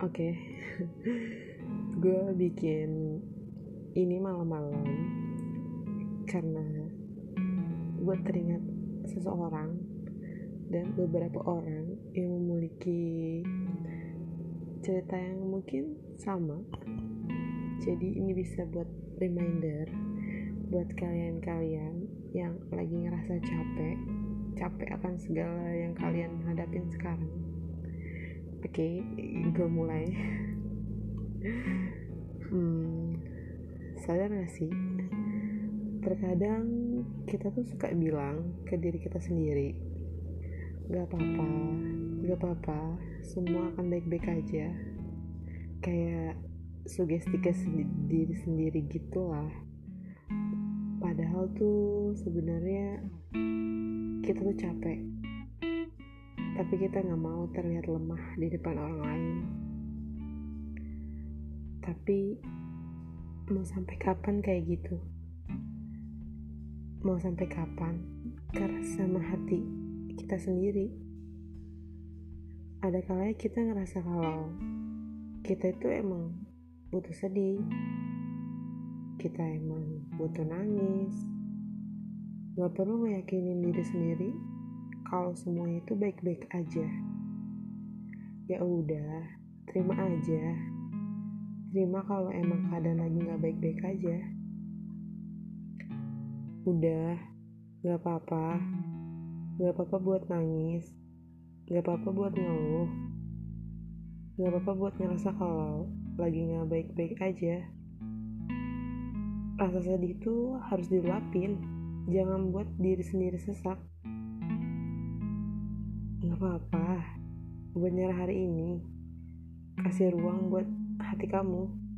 Oke, gue bikin ini malam-malam karena gue teringat seseorang dan beberapa orang yang memiliki cerita yang mungkin sama. Jadi ini bisa buat reminder buat kalian-kalian yang lagi ngerasa capek, capek akan segala yang kalian hadapin sekarang. Oke, gue mulai. hmm, sadar gak sih? Terkadang kita tuh suka bilang ke diri kita sendiri, gak apa-apa, gak apa-apa, semua akan baik-baik aja. Kayak sugesti ke diri sendiri gitu lah. Padahal tuh sebenarnya kita tuh capek tapi kita nggak mau terlihat lemah di depan orang lain. Tapi mau sampai kapan kayak gitu? Mau sampai kapan? Karena sama hati kita sendiri. Ada kalanya kita ngerasa kalau kita itu emang butuh sedih. Kita emang butuh nangis. Gak perlu ngeyakinin diri sendiri kalau semuanya itu baik-baik aja. Ya udah, terima aja. Terima kalau emang keadaan lagi nggak baik-baik aja. Udah, gak apa-apa. Gak apa-apa buat nangis. Gak apa-apa buat ngeluh. Gak apa-apa buat ngerasa kalau lagi nggak baik-baik aja. Rasa sedih itu harus dilapin. Jangan buat diri sendiri sesak apa-apa. Buat nyerah hari ini kasih ruang buat hati kamu